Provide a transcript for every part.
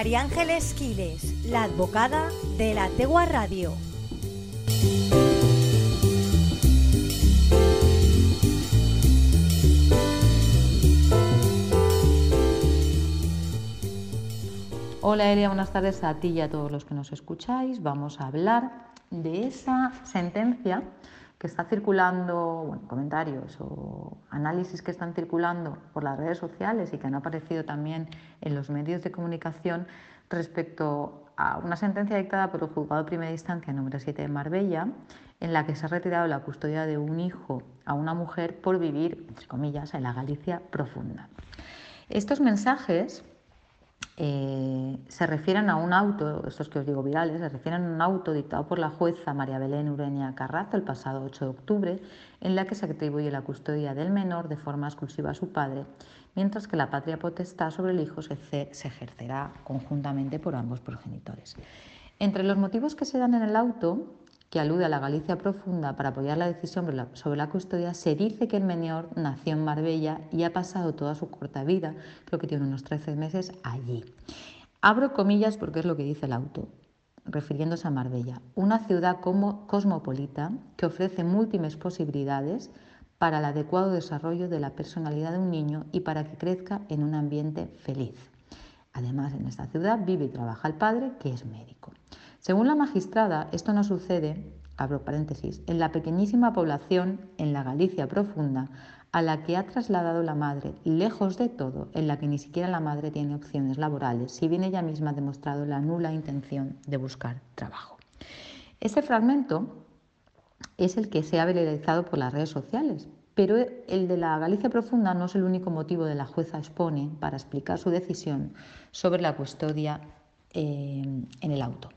María Ángeles Quiles, la advocada de la Tegua Radio. Hola Elia, buenas tardes a ti y a todos los que nos escucháis. Vamos a hablar de esa sentencia que está circulando, bueno, comentarios o análisis que están circulando por las redes sociales y que han aparecido también en los medios de comunicación respecto a una sentencia dictada por el juzgado de primera instancia número 7 de Marbella, en la que se ha retirado la custodia de un hijo a una mujer por vivir, entre comillas, en la Galicia profunda. Estos mensajes eh, se refieren a un auto, estos que os digo virales, se refieren a un auto dictado por la jueza María Belén Ureña Carrazo el pasado 8 de octubre, en la que se atribuye la custodia del menor de forma exclusiva a su padre, mientras que la patria potestad sobre el hijo se, se ejercerá conjuntamente por ambos progenitores. Entre los motivos que se dan en el auto que alude a la Galicia profunda para apoyar la decisión sobre la, custodia, se dice que el menor nació en Marbella y ha pasado toda su corta vida, creo que tiene unos 13 meses, allí. Abro comillas porque es lo que dice el auto, refiriéndose a Marbella, una ciudad como cosmopolita que ofrece múltiples posibilidades para el adecuado desarrollo de la personalidad de un niño y para que crezca en un ambiente feliz. Además, en esta ciudad vive y trabaja el padre, que es médico. Según la magistrada, esto no sucede, abro paréntesis, en la pequeñísima población en la Galicia profunda a la que ha trasladado la madre, lejos de todo, en la que ni siquiera la madre tiene opciones laborales, si bien ella misma ha demostrado la nula intención de buscar trabajo. Este fragmento es el que se ha viralizado por las redes sociales, pero el de la Galicia profunda no es el único motivo de la jueza expone para explicar su decisión sobre la custodia eh, en el auto.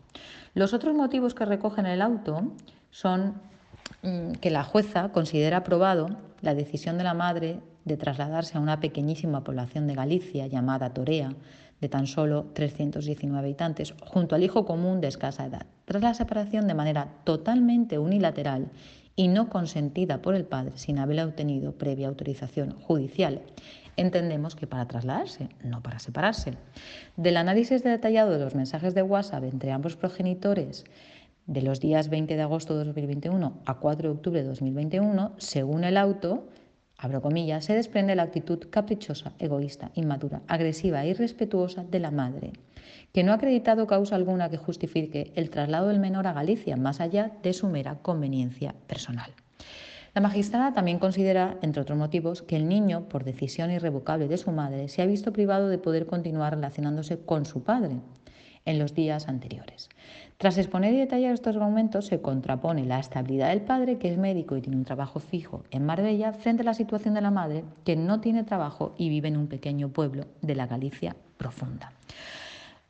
Los otros motivos que recogen el auto son mm, que la jueza considera aprobado la decisión de la madre de trasladarse a una pequeñísima población de Galicia llamada Torea, de tan solo 319 habitantes, junto al hijo común de escasa edad, tras la separación de manera totalmente unilateral y no consentida por el padre sin haberla obtenido previa autorización judicial entendemos que para trasladarse, no para separarse. Del análisis detallado de los mensajes de WhatsApp entre ambos progenitores de los días 20 de agosto de 2021 a 4 de octubre de 2021, según el auto, se desprende la actitud caprichosa, egoísta, inmadura, agresiva e irrespetuosa de la madre, que no ha acreditado causa alguna que justifique el traslado del menor a Galicia más allá de su mera conveniencia personal. La magistrada también considera, entre otros motivos, que el niño, por decisión irrevocable de su madre, se ha visto privado de poder continuar relacionándose con su padre en los días anteriores. Tras exponer y detallar estos argumentos, se contrapone la estabilidad del padre, que es médico y tiene un trabajo fijo en Marbella, frente a la situación de la madre, que no tiene trabajo y vive en un pequeño pueblo de la Galicia profunda.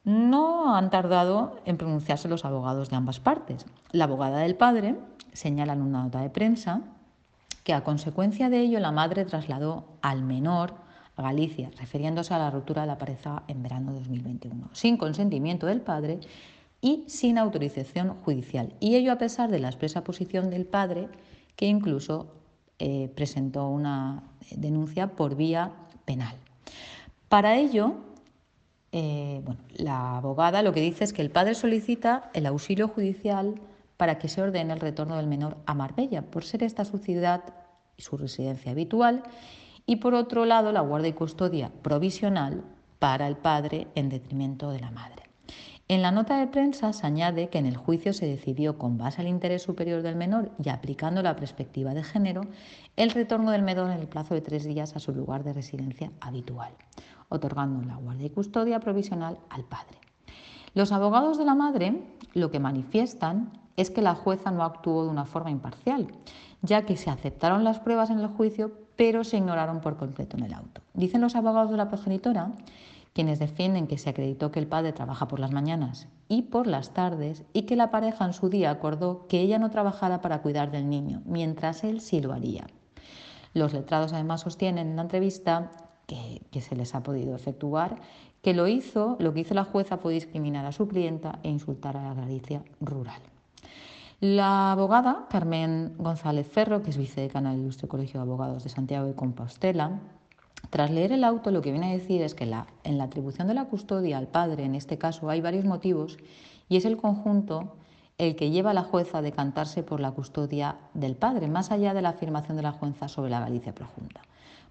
No han tardado en pronunciarse los abogados de ambas partes. La abogada del padre señala en una nota de prensa que a consecuencia de ello la madre trasladó al menor Galicia, refiriéndose a la ruptura de la pareja en verano de 2021, sin consentimiento del padre y sin autorización judicial. Y ello a pesar de la expresa posición del padre, que incluso eh, presentó una denuncia por vía penal. Para ello, eh, la abogada lo que dice es que el padre solicita el auxilio judicial para que se ordene el retorno del menor a Marbella, por ser esta su ciudad y su residencia habitual, y por otro lado la guardia y custodia provisional para el padre en detrimento de la madre. En la nota de prensa se añade que en el juicio se decidió, con base al interés superior del menor y aplicando la perspectiva de género, el retorno del menor en el plazo de tres días a su lugar de residencia habitual, otorgando la guardia y custodia provisional al padre. Los abogados de la madre lo que manifiestan es que la jueza no actuó de una forma imparcial, ya que se aceptaron las pruebas en el juicio, pero se ignoraron por completo en el auto. Dicen los abogados de la progenitora, quienes defienden que se acreditó que el padre trabaja por las mañanas y por las tardes y que la pareja en su día acordó que ella no trabajara para cuidar del niño, mientras él sí lo haría. Los letrados además sostienen en la entrevista que, se les ha podido efectuar, que lo hizo, lo que hizo la jueza fue discriminar a su clienta e insultar a la Galicia rural. La abogada Carmen González Ferro, que es vicedecana del Ilustre Colegio de Abogados de Santiago de Compostela, Tras leer el auto, lo que viene a decir es que en la atribución de la custodia al padre, en este caso, hay varios motivos y es el conjunto el que lleva a la jueza a decantarse por la custodia del padre, más allá de la afirmación de la jueza sobre la Galicia profunda.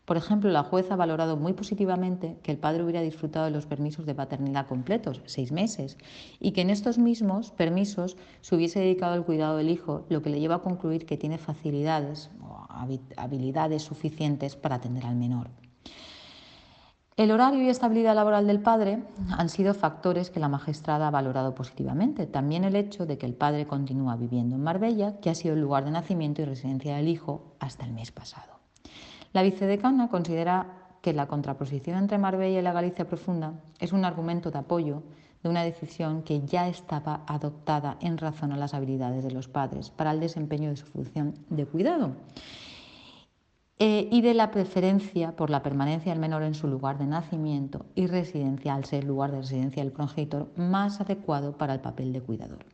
Por ejemplo, la jueza ha valorado muy positivamente que el padre hubiera disfrutado de los permisos de paternidad completos, seis meses, y que en estos mismos permisos se hubiese dedicado al cuidado del hijo, lo que le lleva a concluir que tiene facilidades o habilidades suficientes para atender al menor. El horario y estabilidad laboral del padre han sido factores que la magistrada ha valorado positivamente. También el hecho de que el padre continúa viviendo en Marbella, que ha sido el lugar de nacimiento y residencia del hijo hasta el mes pasado. La vicedecana considera que la contraposición entre Marbella y la Galicia profunda es un argumento de apoyo de una decisión que ya estaba adoptada en razón a las habilidades de los padres para el desempeño de su función de cuidado eh, y de la preferencia por la permanencia del menor en su lugar de nacimiento y residencia al ser lugar de residencia del progenitor más adecuado para el papel de cuidador.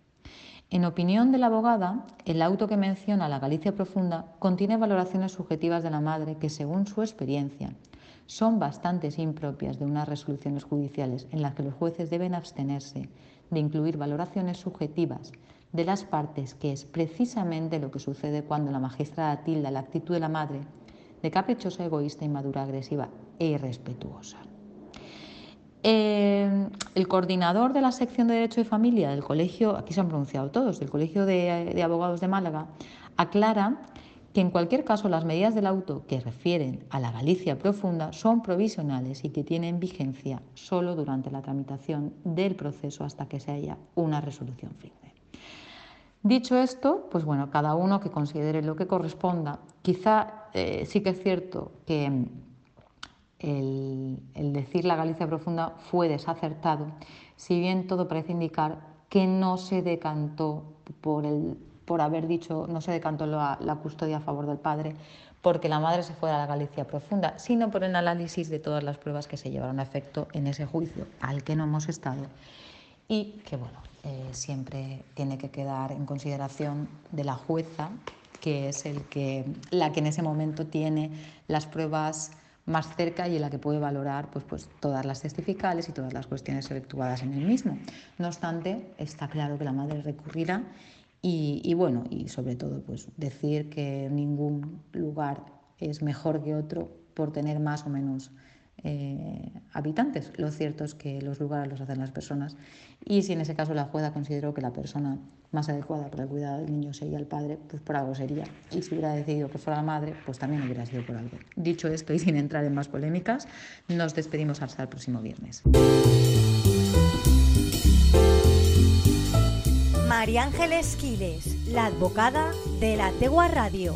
En opinión de la abogada, el auto que menciona la Galicia profunda contiene valoraciones subjetivas de la madre que, según su experiencia, son bastante impropias de unas resoluciones judiciales en las que los jueces deben abstenerse de incluir valoraciones subjetivas de las partes, que es precisamente lo que sucede cuando la magistrada tilda la actitud de la madre de caprichosa, egoísta, inmadura, agresiva e irrespetuosa. Eh, el coordinador de la sección de Derecho y Familia del Colegio, aquí se han pronunciado todos, del Colegio de, de Abogados de Málaga, aclara que en cualquier caso las medidas del auto que refieren a la Galicia profunda son provisionales y que tienen vigencia solo durante la tramitación del proceso hasta que se haya una resolución firme. Dicho esto, pues bueno, cada uno que considere lo que corresponda. Quizá eh, sí que es cierto que el, decir la Galicia profunda fue desacertado, si bien todo parece indicar que no se decantó por, el, por haber dicho, no se decantó la, la custodia a favor del padre, porque la madre se fuera a la Galicia profunda, sino por el análisis de todas las pruebas que se llevaron a efecto en ese juicio, al que no hemos estado, y que bueno, eh, siempre tiene que quedar en consideración de la jueza, que es el que, la que en ese momento tiene las pruebas más cerca y en la que puede valorar pues, pues, todas las testificales y todas las cuestiones efectuadas en el mismo. No obstante, está claro que la madre recurrirá y, y bueno, y sobre todo pues, decir que ningún lugar es mejor que otro por tener más o menos eh, habitantes. Lo cierto es que los lugares los hacen las personas y si en ese caso la jueza consideró que la persona más adecuada para el cuidado del niño sería el padre, pues por algo sería. Y si hubiera decidido que fuera la madre, pues también hubiera sido por algo. Dicho esto y sin entrar en más polémicas, nos despedimos hasta el próximo viernes. María Ángeles Quiles, la advocada de la Tegua Radio.